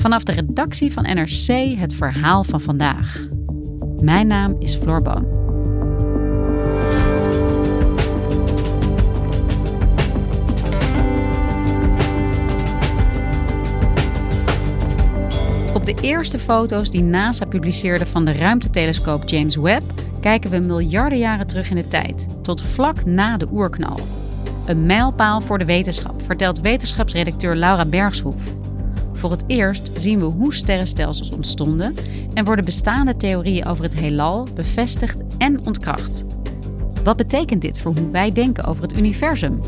Vanaf de redactie van NRC het verhaal van vandaag. Mijn naam is Floor Boon. Op de eerste foto's die NASA publiceerde van de ruimtetelescoop James Webb kijken we miljarden jaren terug in de tijd, tot vlak na de oerknal. Een mijlpaal voor de wetenschap, vertelt wetenschapsredacteur Laura Bergshoef. Voor het eerst zien we hoe sterrenstelsels ontstonden en worden bestaande theorieën over het heelal bevestigd en ontkracht. Wat betekent dit voor hoe wij denken over het universum?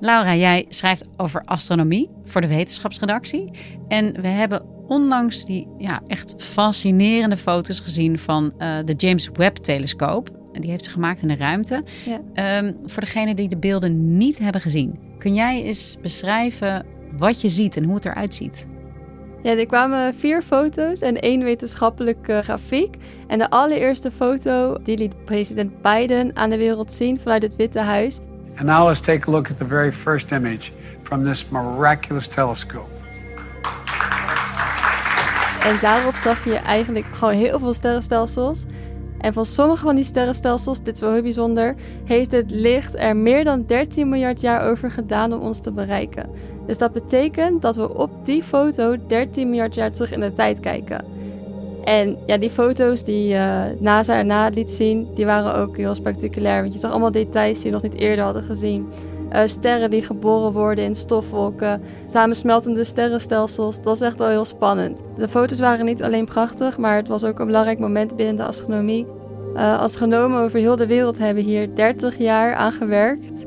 Laura, jij schrijft over astronomie voor de wetenschapsredactie. En we hebben onlangs die ja, echt fascinerende foto's gezien van uh, de James Webb-telescoop. Die heeft ze gemaakt in de ruimte. Ja. Ehm, voor degenen die de beelden niet hebben gezien, kun jij eens beschrijven wat je ziet en hoe het eruit ziet? Ja, er kwamen vier foto's en één wetenschappelijke grafiek. En de allereerste foto die liet president Biden aan de wereld zien vanuit het Witte Huis. And now let's take a look at the very first image from this miraculous telescope. En daarop zag je eigenlijk gewoon heel veel sterrenstelsels. En van sommige van die sterrenstelsels, dit is wel heel bijzonder, heeft het licht er meer dan 13 miljard jaar over gedaan om ons te bereiken. Dus dat betekent dat we op die foto 13 miljard jaar terug in de tijd kijken. En ja, die foto's die uh, NASA erna liet zien, die waren ook heel spectaculair. Want je zag allemaal details die we nog niet eerder hadden gezien. Uh, sterren die geboren worden in stofwolken, samensmeltende sterrenstelsels. Dat was echt wel heel spannend. De foto's waren niet alleen prachtig, maar het was ook een belangrijk moment binnen de astronomie. Uh, astronomen over heel de wereld hebben hier 30 jaar aan gewerkt.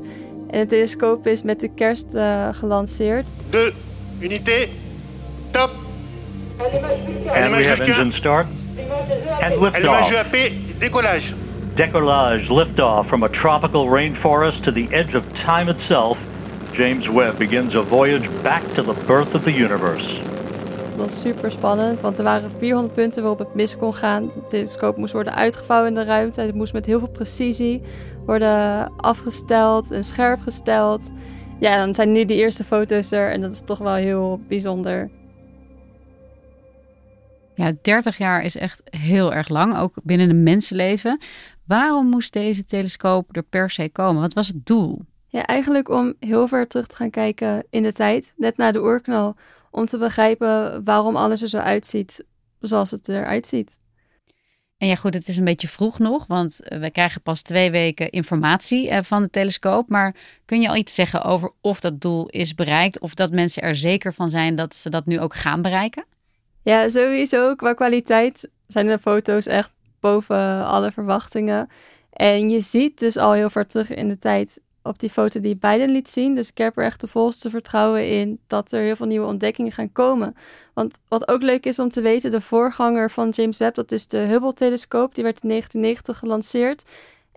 En het telescoop is met de kerst gelanceerd. De unité, top! And we have engine start. And liftoff. Décollage. Decollage, liftoff from a tropical rainforest to the edge of time itself. James Webb begins a voyage back to the birth of the universe. Dat was super spannend, want er waren 400 punten waarop het mis kon gaan. De telescoop moest worden uitgevouwen in de ruimte. Het moest met heel veel precisie worden afgesteld en scherp gesteld. Ja, dan zijn nu die eerste foto's er en dat is toch wel heel bijzonder. Ja, 30 jaar is echt heel erg lang, ook binnen een mensenleven. Waarom moest deze telescoop er per se komen? Wat was het doel? Ja, eigenlijk om heel ver terug te gaan kijken in de tijd, net na de oerknal, om te begrijpen waarom alles er zo uitziet zoals het eruit ziet. En ja, goed, het is een beetje vroeg nog, want we krijgen pas twee weken informatie eh, van de telescoop. Maar kun je al iets zeggen over of dat doel is bereikt, of dat mensen er zeker van zijn dat ze dat nu ook gaan bereiken? Ja, sowieso. Qua kwaliteit zijn de foto's echt boven alle verwachtingen. En je ziet dus al heel ver terug in de tijd op die foto die Biden liet zien. Dus ik heb er echt de volste vertrouwen in dat er heel veel nieuwe ontdekkingen gaan komen. Want wat ook leuk is om te weten, de voorganger van James Webb, dat is de Hubble-telescoop. Die werd in 1990 gelanceerd.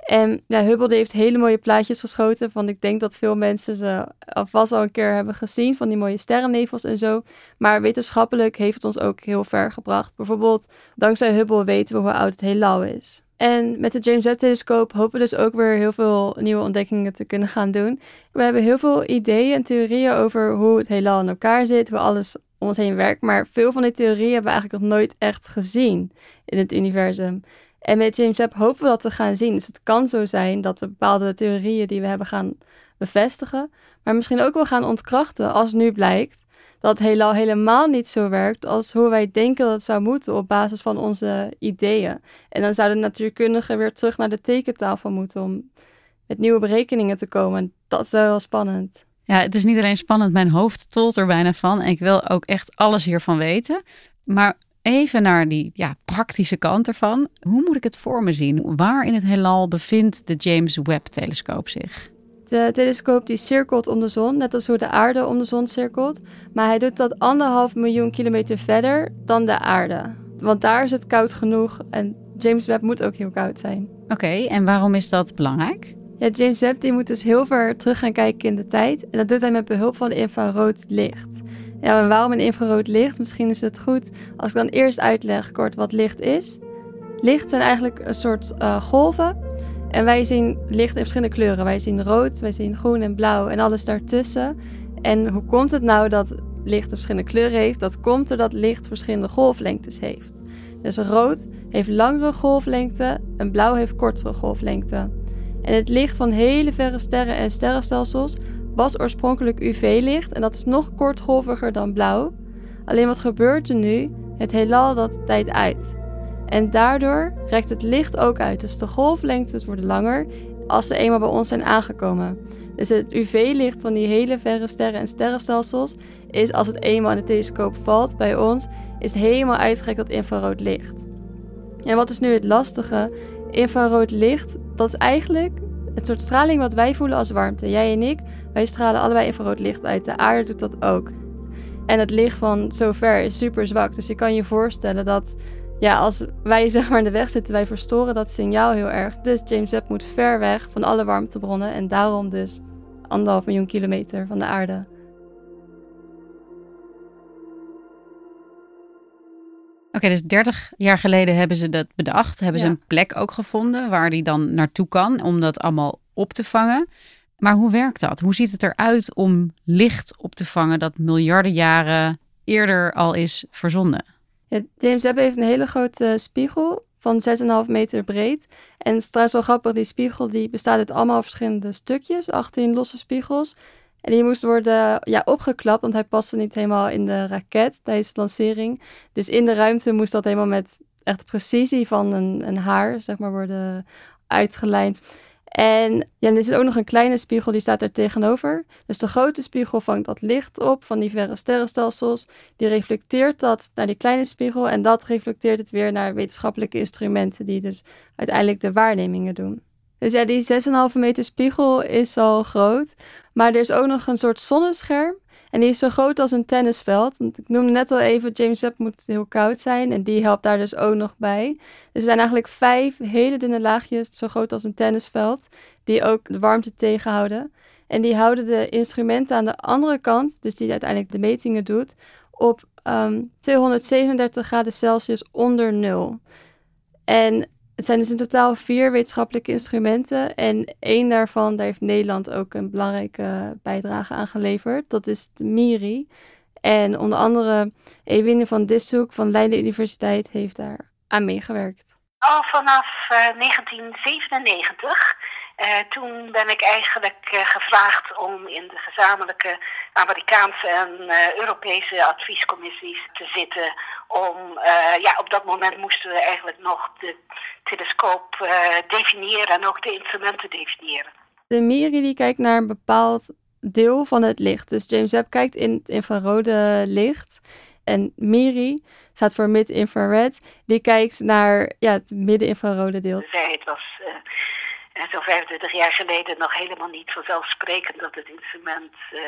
En ja, Hubble heeft hele mooie plaatjes geschoten. Van ik denk dat veel mensen ze alvast al een keer hebben gezien. Van die mooie sterrennevels en zo. Maar wetenschappelijk heeft het ons ook heel ver gebracht. Bijvoorbeeld, dankzij Hubble weten we hoe oud het heelal is. En met de James Webb-telescoop hopen we dus ook weer heel veel nieuwe ontdekkingen te kunnen gaan doen. We hebben heel veel ideeën en theorieën over hoe het heelal in elkaar zit, hoe alles om ons heen werkt. Maar veel van die theorieën hebben we eigenlijk nog nooit echt gezien in het universum. En met James Webb hopen we dat te gaan zien. Dus het kan zo zijn dat we bepaalde theorieën die we hebben gaan bevestigen, maar misschien ook wel gaan ontkrachten als nu blijkt dat het heelal helemaal niet zo werkt als hoe wij denken dat het zou moeten op basis van onze ideeën. En dan zouden natuurkundigen weer terug naar de tekentafel moeten om met nieuwe berekeningen te komen. Dat is wel spannend. Ja, het is niet alleen spannend, mijn hoofd tolt er bijna van. En ik wil ook echt alles hiervan weten. Maar Even naar die ja, praktische kant ervan. Hoe moet ik het voor me zien? Waar in het heelal bevindt de James Webb-telescoop zich? De telescoop die cirkelt om de zon, net als hoe de aarde om de zon cirkelt. Maar hij doet dat anderhalf miljoen kilometer verder dan de aarde. Want daar is het koud genoeg en James Webb moet ook heel koud zijn. Oké, en waarom is dat belangrijk? Ja, James Webb die moet dus heel ver terug gaan kijken in de tijd. En dat doet hij met behulp van infrarood licht. Ja, en waarom een infrarood licht? Misschien is het goed als ik dan eerst uitleg kort wat licht is. Licht zijn eigenlijk een soort uh, golven. En wij zien licht in verschillende kleuren. Wij zien rood, wij zien groen en blauw en alles daartussen. En hoe komt het nou dat licht verschillende kleuren heeft? Dat komt doordat licht verschillende golflengtes heeft. Dus rood heeft langere golflengte en blauw heeft kortere golflengte. En het licht van hele verre sterren en sterrenstelsels was oorspronkelijk UV-licht en dat is nog kortgolviger dan blauw. Alleen wat gebeurt er nu? Het heelal dat tijd uit. En daardoor rekt het licht ook uit. Dus de golflengtes worden langer als ze eenmaal bij ons zijn aangekomen. Dus het UV-licht van die hele verre sterren en sterrenstelsels is als het eenmaal in de telescoop valt bij ons, is helemaal uitgerekt tot infrarood licht. En wat is nu het lastige? Infrarood licht, dat is eigenlijk het soort straling wat wij voelen als warmte. Jij en ik, wij stralen allebei infrarood licht uit. De aarde doet dat ook. En het licht van zover is super zwak. Dus je kan je voorstellen dat ja, als wij zeg maar in de weg zitten, wij verstoren dat signaal heel erg. Dus James Webb moet ver weg van alle warmtebronnen en daarom dus anderhalf miljoen kilometer van de aarde. Oké, dus 30 jaar geleden hebben ze dat bedacht. Hebben ze een plek ook gevonden waar die dan naartoe kan om dat allemaal op te vangen. Maar hoe werkt dat? Hoe ziet het eruit om licht op te vangen dat miljarden jaren eerder al is verzonden? Ja, James Webb heeft een hele grote spiegel van 6,5 meter breed. En het is trouwens wel grappig, die spiegel die bestaat uit allemaal verschillende stukjes, 18 losse spiegels. En die moest worden ja, opgeklapt, want hij paste niet helemaal in de raket tijdens de lancering. Dus in de ruimte moest dat helemaal met echt precisie van een, een haar, zeg maar, worden uitgelijnd. En ja, er zit ook nog een kleine spiegel, die staat er tegenover. Dus de grote spiegel vangt dat licht op van die verre sterrenstelsels. Die reflecteert dat naar die kleine spiegel en dat reflecteert het weer naar wetenschappelijke instrumenten die dus uiteindelijk de waarnemingen doen. Dus ja, die 6,5 meter spiegel is al groot. Maar er is ook nog een soort zonnescherm. En die is zo groot als een tennisveld. Want ik noemde net al even, James Webb moet heel koud zijn. En die helpt daar dus ook nog bij. Dus er zijn eigenlijk vijf hele dunne laagjes, zo groot als een tennisveld. Die ook de warmte tegenhouden. En die houden de instrumenten aan de andere kant, dus die uiteindelijk de metingen doet, op um, ehm, 237 graden Celsius onder nul. En het zijn dus in totaal vier wetenschappelijke instrumenten. En één daarvan, daar heeft Nederland ook een belangrijke bijdrage aan geleverd. Dat is de MIRI. En onder andere Ewine van Dishoek van Leiden Universiteit heeft daar aan meegewerkt. Al vanaf 1997 eh, uh, toen ben ik eigenlijk uh, gevraagd om in de gezamenlijke Amerikaanse en Europese adviescommissies te zitten. Om, ja, op dat moment moesten we eigenlijk nog de telescoop definiëren en ook de instrumenten definiëren. De MIRI die kijkt naar een bepaald deel van het licht. Dus James Webb kijkt in het infrarode licht. En MIRI staat voor mid-infrared. Die kijkt naar ja, het midden-infrarode deel. Zij, het was en zo'n 25 jaar geleden nog helemaal niet vanzelfsprekend dat het instrument uh,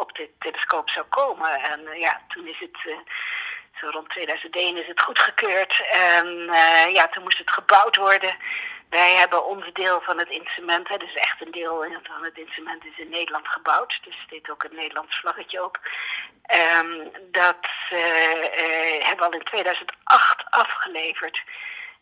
op de telescoop zou komen. En uh, ja, toen is het, uh, rond 2001 is het goedgekeurd. En ja, toen moest het gebouwd worden. Wij hebben ons deel van het instrument, hè, dus echt een deel van het instrument is in Nederland gebouwd. Dus er zit ook een Nederlands vlaggetje op. Um, dat hebben we al in 2008 afgeleverd.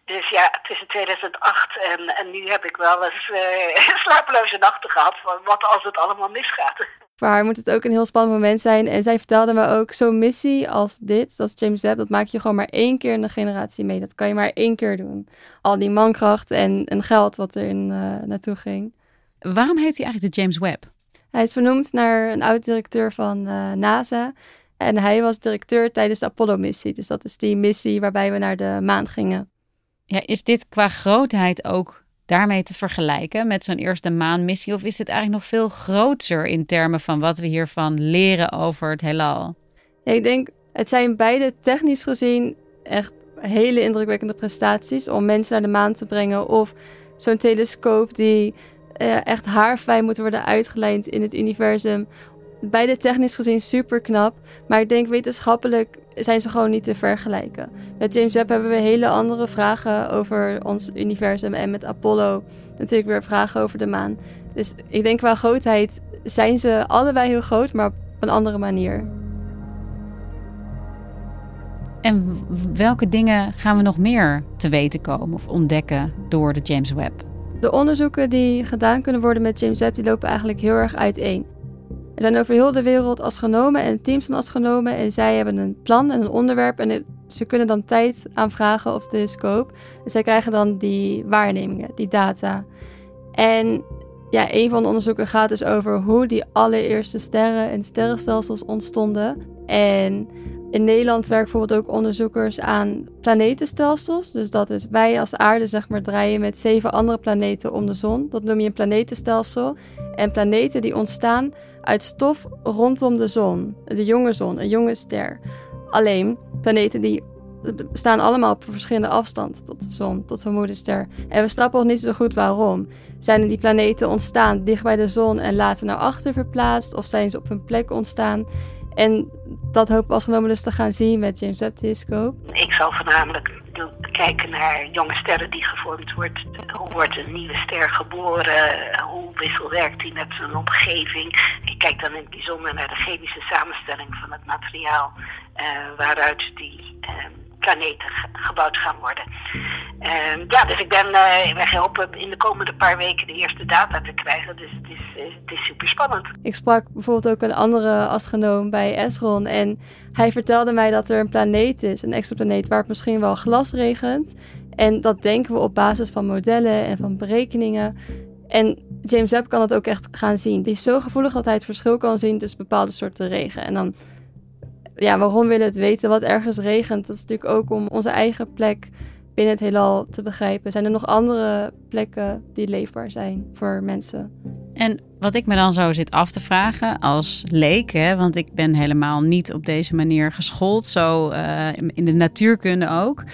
Dus ja, tussen 2008 en, en nu heb ik wel eens uh, slapeloze nachten gehad van wat als het allemaal misgaat. Haar moet het ook een heel spannend moment zijn. En zij vertelde me ook, zo'n missie als dit, zoals James Webb, dat maak je gewoon maar één keer in de generatie mee. Dat kan je maar één keer doen. Al die mankracht en, en geld wat er in, uh, naartoe ging. Waarom heet hij eigenlijk de James Webb? Hij is vernoemd naar een oud-directeur van uh, NASA. En hij was directeur tijdens de Apollo-missie. Dus dat is die missie waarbij we naar de maan gingen. Ja, is dit qua grootheid ook daarmee te vergelijken met zo'n eerste maanmissie? Of is het eigenlijk nog veel groter in termen van wat we hiervan leren over het heelal? Ik denk, het zijn beide technisch gezien echt hele indrukwekkende prestaties om mensen naar de maan te brengen. Of zo'n telescoop die uh, echt haarfijn moet worden uitgelijnd in het universum. Beide technisch gezien super knap, maar ik denk wetenschappelijk zijn ze gewoon niet te vergelijken. Met James Webb hebben we hele andere vragen over ons universum en met Apollo natuurlijk weer vragen over de maan. Dus ik denk qua grootheid zijn ze allebei heel groot, maar op een andere manier. En welke dingen gaan we nog meer te weten komen of ontdekken door de James Webb? De onderzoeken die gedaan kunnen worden met James Webb, die lopen eigenlijk heel erg uiteen. Er zijn over heel de wereld astronomen en teams van astronomen en zij hebben een plan en een onderwerp en ze kunnen dan tijd aanvragen op de telescoop. Dus zij krijgen dan die waarnemingen, die data. En ja, een van de onderzoeken gaat dus over hoe die allereerste sterren en sterrenstelsels ontstonden. En in Nederland werken bijvoorbeeld ook onderzoekers aan planetenstelsels. Dus dat is wij als aarde zeg maar draaien met zeven andere planeten om de zon. Dat noem je een planetenstelsel. En planeten die ontstaan uit stof rondom de zon. De jonge zon, een jonge ster. Alleen planeten die staan allemaal op verschillende afstand tot de zon, tot de moederster. En we snappen nog niet zo goed waarom. Zijn die planeten ontstaan dicht bij de zon en later naar achter verplaatst? Of zijn ze op hun plek ontstaan? En dat hopen we als genomen dus te gaan zien met James Webb Telescope. Ik zal voornamelijk kijken naar jonge sterren die gevormd wordt. Hoe wordt een nieuwe ster geboren? Hoe wisselwerkt die met zijn omgeving? Ik kijk dan in het bijzonder naar de chemische samenstelling van het materiaal uh, waaruit die uh, planeten gebouwd gaan worden. Uh, ja, dus ik ben, uh, wij hopen in de komende paar weken de eerste data te krijgen. Dus het is, uh, het is super spannend. Ik sprak bijvoorbeeld ook een andere astronoom bij Esron. En hij vertelde mij dat er een planeet is, een exoplaneet, waar het misschien wel glas regent. En dat denken we op basis van modellen en van berekeningen. En James Webb kan het ook echt gaan zien. Die is zo gevoelig dat hij het verschil kan zien tussen bepaalde soorten regen. En dan ja, waarom willen we het weten wat ergens regent? Dat is natuurlijk ook om onze eigen plek binnen het heelal te begrijpen. Zijn er nog andere plekken die leefbaar zijn voor mensen? En wat ik me dan zo zit af te vragen als leek, hè, want ik ben helemaal niet op deze manier geschoold, zo uh, in de natuurkunde ook.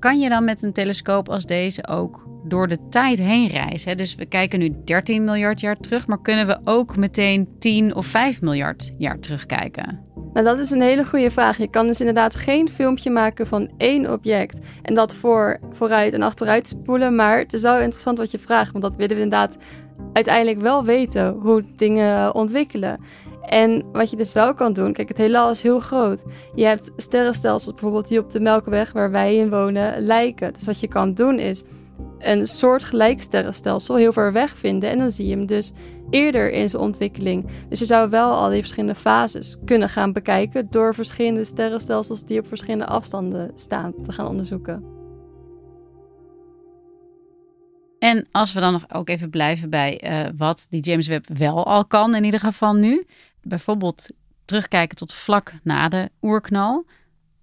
Kan je dan met een telescoop als deze ook door de tijd heen reizen? Dus we kijken nu 13 miljard jaar terug, maar kunnen we ook meteen 10 of 5 miljard jaar terugkijken? Nou, dat is een hele goede vraag. Je kan dus inderdaad geen filmpje maken van één object en dat voor, vooruit en achteruit spoelen. Maar het is wel interessant wat je vraagt, want dat willen we inderdaad uiteindelijk wel weten hoe dingen ontwikkelen. En wat je dus wel kan doen, kijk, het heelal is heel groot. Je hebt sterrenstelsels bijvoorbeeld die op de Melkweg, waar wij in wonen, lijken. Dus wat je kan doen is een soortgelijk sterrenstelsel heel ver weg vinden. En dan zie je hem dus eerder in zijn ontwikkeling. Dus je zou wel al die verschillende fases kunnen gaan bekijken door verschillende sterrenstelsels die op verschillende afstanden staan te gaan onderzoeken. En als we dan nog ook even blijven bij uh, wat die James Webb wel al kan, in ieder geval nu. Bijvoorbeeld terugkijken tot vlak na de oerknal.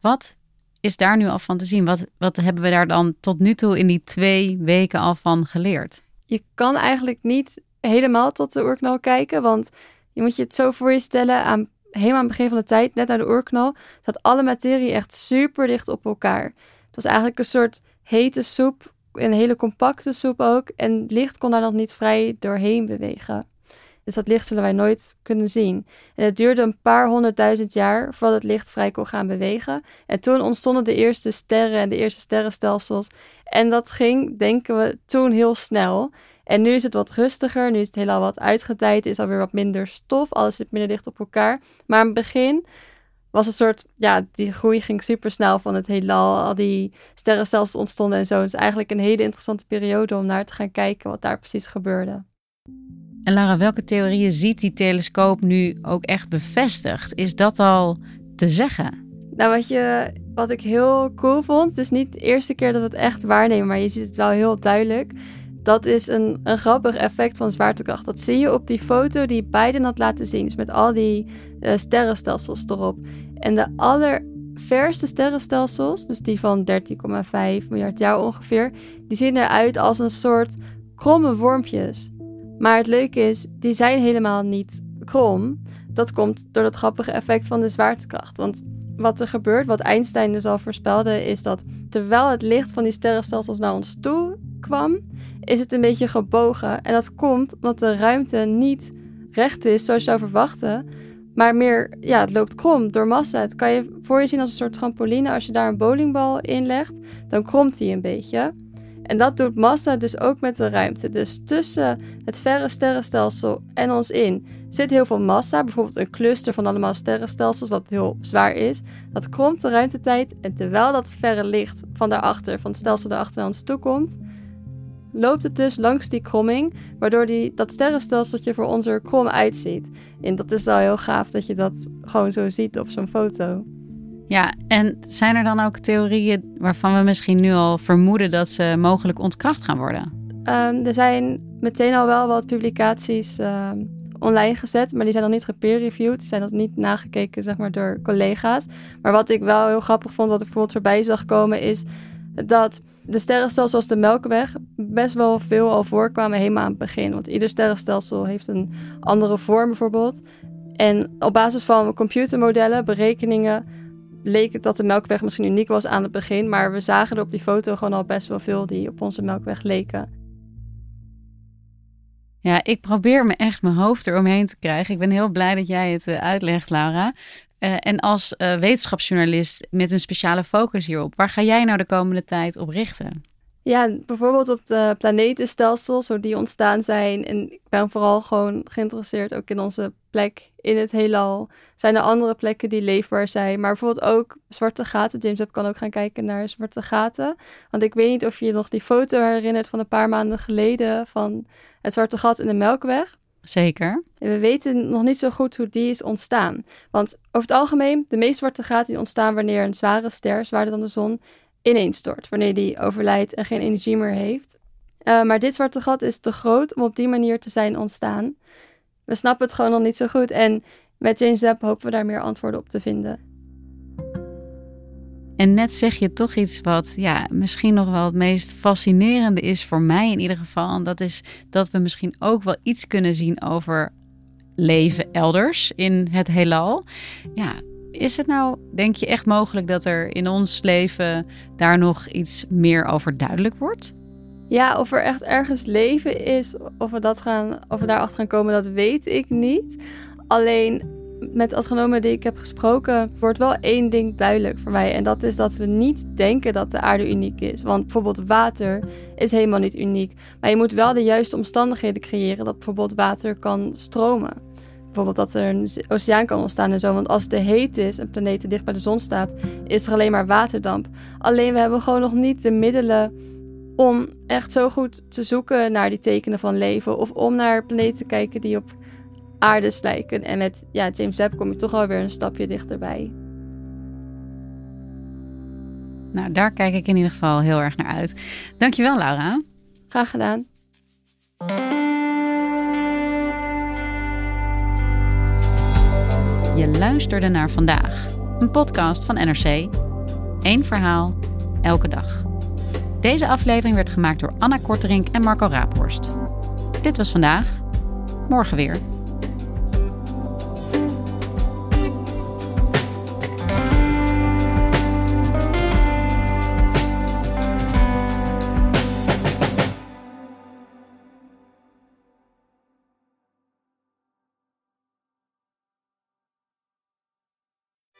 Wat is daar nu al van te zien? Wat, wat hebben we daar dan tot nu toe in die twee weken al van geleerd? Je kan eigenlijk niet helemaal tot de oerknal kijken, want je moet je het zo voor je stellen aan helemaal aan het begin van de tijd, net na de oerknal, dat alle materie echt super dicht op elkaar. Het was eigenlijk een soort hete soep, een hele compacte soep ook, en licht kon daar nog niet vrij doorheen bewegen. Dus dat licht zullen wij nooit kunnen zien. En het duurde een paar honderdduizend jaar voordat het licht vrij kon gaan bewegen. En toen ontstonden de eerste sterren en de eerste sterrenstelsels. En dat ging, denken we, toen heel snel. En nu is het wat rustiger, nu is het heelal wat uitgedijd, is alweer wat minder stof, alles zit minder dicht op elkaar. Maar aan het begin was een soort, ja, die groei ging super snel van het heelal, al die sterrenstelsels ontstonden en zo. Het is eigenlijk een hele interessante periode om naar te gaan kijken wat daar precies gebeurde. En Lara, welke theorieën ziet die telescoop nu ook echt bevestigd? Is dat al te zeggen? Nou, wat, je, wat ik heel cool vond, het is niet de eerste keer dat we het echt waarnemen, maar je ziet het wel heel duidelijk. Dat is een, een grappig effect van zwaartekracht. Dat zie je op die foto die Biden had laten zien. Dus met al die uh, sterrenstelsels erop. En de allerverste sterrenstelsels, dus die van 13,5 miljard jaar ongeveer, die zien eruit als een soort kromme wormpjes. Maar het leuke is, die zijn helemaal niet krom. Dat komt door dat grappige effect van de zwaartekracht. Want wat er gebeurt, wat Einstein dus al voorspelde, is dat terwijl het licht van die sterrenstelsels naar ons toe kwam, is het een beetje gebogen. En dat komt omdat de ruimte niet recht is zoals je zou verwachten, maar meer, ja, het loopt krom door massa. Het kan je voor je zien als een soort trampoline. Als je daar een bowlingbal in legt, dan kromt die een beetje. En dat doet massa dus ook met de ruimte. Dus tussen het verre sterrenstelsel en ons in zit heel veel massa. Bijvoorbeeld een cluster van allemaal sterrenstelsels, wat heel zwaar is. Dat kromt de ruimtetijd. En terwijl dat verre licht van daarachter, van het stelsel daarachter naar ons toe komt, loopt het dus langs die kromming, waardoor die, dat sterrenstelseltje voor ons er krom uitziet. En dat is wel heel gaaf dat je dat gewoon zo ziet op zo'n foto. Ja, en zijn er dan ook theorieën waarvan we misschien nu al vermoeden dat ze mogelijk ontkracht gaan worden? Um, er zijn meteen al wel wat publicaties ehm, online gezet, maar die zijn nog niet gepeer-reviewed. Zijn nog niet nagekeken zeg maar, door collega's. Maar wat ik wel heel grappig vond, wat ik bijvoorbeeld voorbij zag komen, is dat de sterrenstelsels zoals de Melkweg best wel veel al voorkwamen helemaal aan het begin. Want ieder sterrenstelsel heeft een andere vorm bijvoorbeeld. En op basis van computermodellen, berekeningen, leek het dat de Melkweg misschien uniek was aan het begin. Maar we zagen er op die foto gewoon al best wel veel die op onze Melkweg leken. Ja, ik probeer me echt mijn hoofd eromheen te krijgen. Ik ben heel blij dat jij het eh, uitlegt, Laura. Uh, en als uh, wetenschapsjournalist met een speciale focus hierop, waar ga jij nou de komende tijd op richten? Ja, bijvoorbeeld op de planetenstelsels, hoe die ontstaan zijn. En ik ben vooral gewoon geïnteresseerd ook in onze plek in het heelal. Zijn er andere plekken die leefbaar zijn? Maar bijvoorbeeld ook zwarte gaten. James Webb kan ook gaan kijken naar zwarte gaten. Want ik weet niet of je je nog die foto herinnert van een paar maanden geleden van het zwarte gat in de Melkweg. Zeker. we weten nog niet zo goed hoe die is ontstaan. Want over het algemeen, de meeste zwarte gaten die ontstaan wanneer een zware ster, zwaarder dan de zon, ineenstort. Wanneer die overlijdt en geen energie meer heeft. Uh, maar dit zwarte gat is te groot om op die manier te zijn ontstaan. We snappen het gewoon nog niet zo goed. En met James Webb hopen we daar meer antwoorden op te vinden. En net zeg je toch iets wat ja, misschien nog wel het meest fascinerende is voor mij in ieder geval. En dat is dat we misschien ook wel iets kunnen zien over leven elders in het heelal. Ja, is het nou, denk je echt mogelijk dat er in ons leven daar nog iets meer over duidelijk wordt? Ja, of er echt ergens leven is, of we, dat gaan, of we daarachter gaan komen, dat weet ik niet. Alleen met astronomen die ik heb gesproken, wordt wel één ding duidelijk voor mij. En dat is dat we niet denken dat de aarde uniek is. Want bijvoorbeeld water is helemaal niet uniek. Maar je moet wel de juiste omstandigheden creëren dat bijvoorbeeld water kan stromen. Bijvoorbeeld dat er een oceaan kan ontstaan en zo. Want als het te heet is en planeten dicht bij de zon staat, is er alleen maar waterdamp. Alleen we hebben gewoon nog niet de middelen om echt zo goed te zoeken naar die tekenen van leven. Of om naar planeten te kijken die op aardes lijken. En met ja, James Webb kom je toch alweer een stapje dichterbij. Nou, daar kijk ik in ieder geval heel erg naar uit. Dankjewel, Laura. Graag gedaan. Je luisterde naar vandaag, een podcast van NRC. Eén verhaal, elke dag. Deze aflevering werd gemaakt door Anna Korterink en Marco Raaphorst. Dit was vandaag, morgen weer.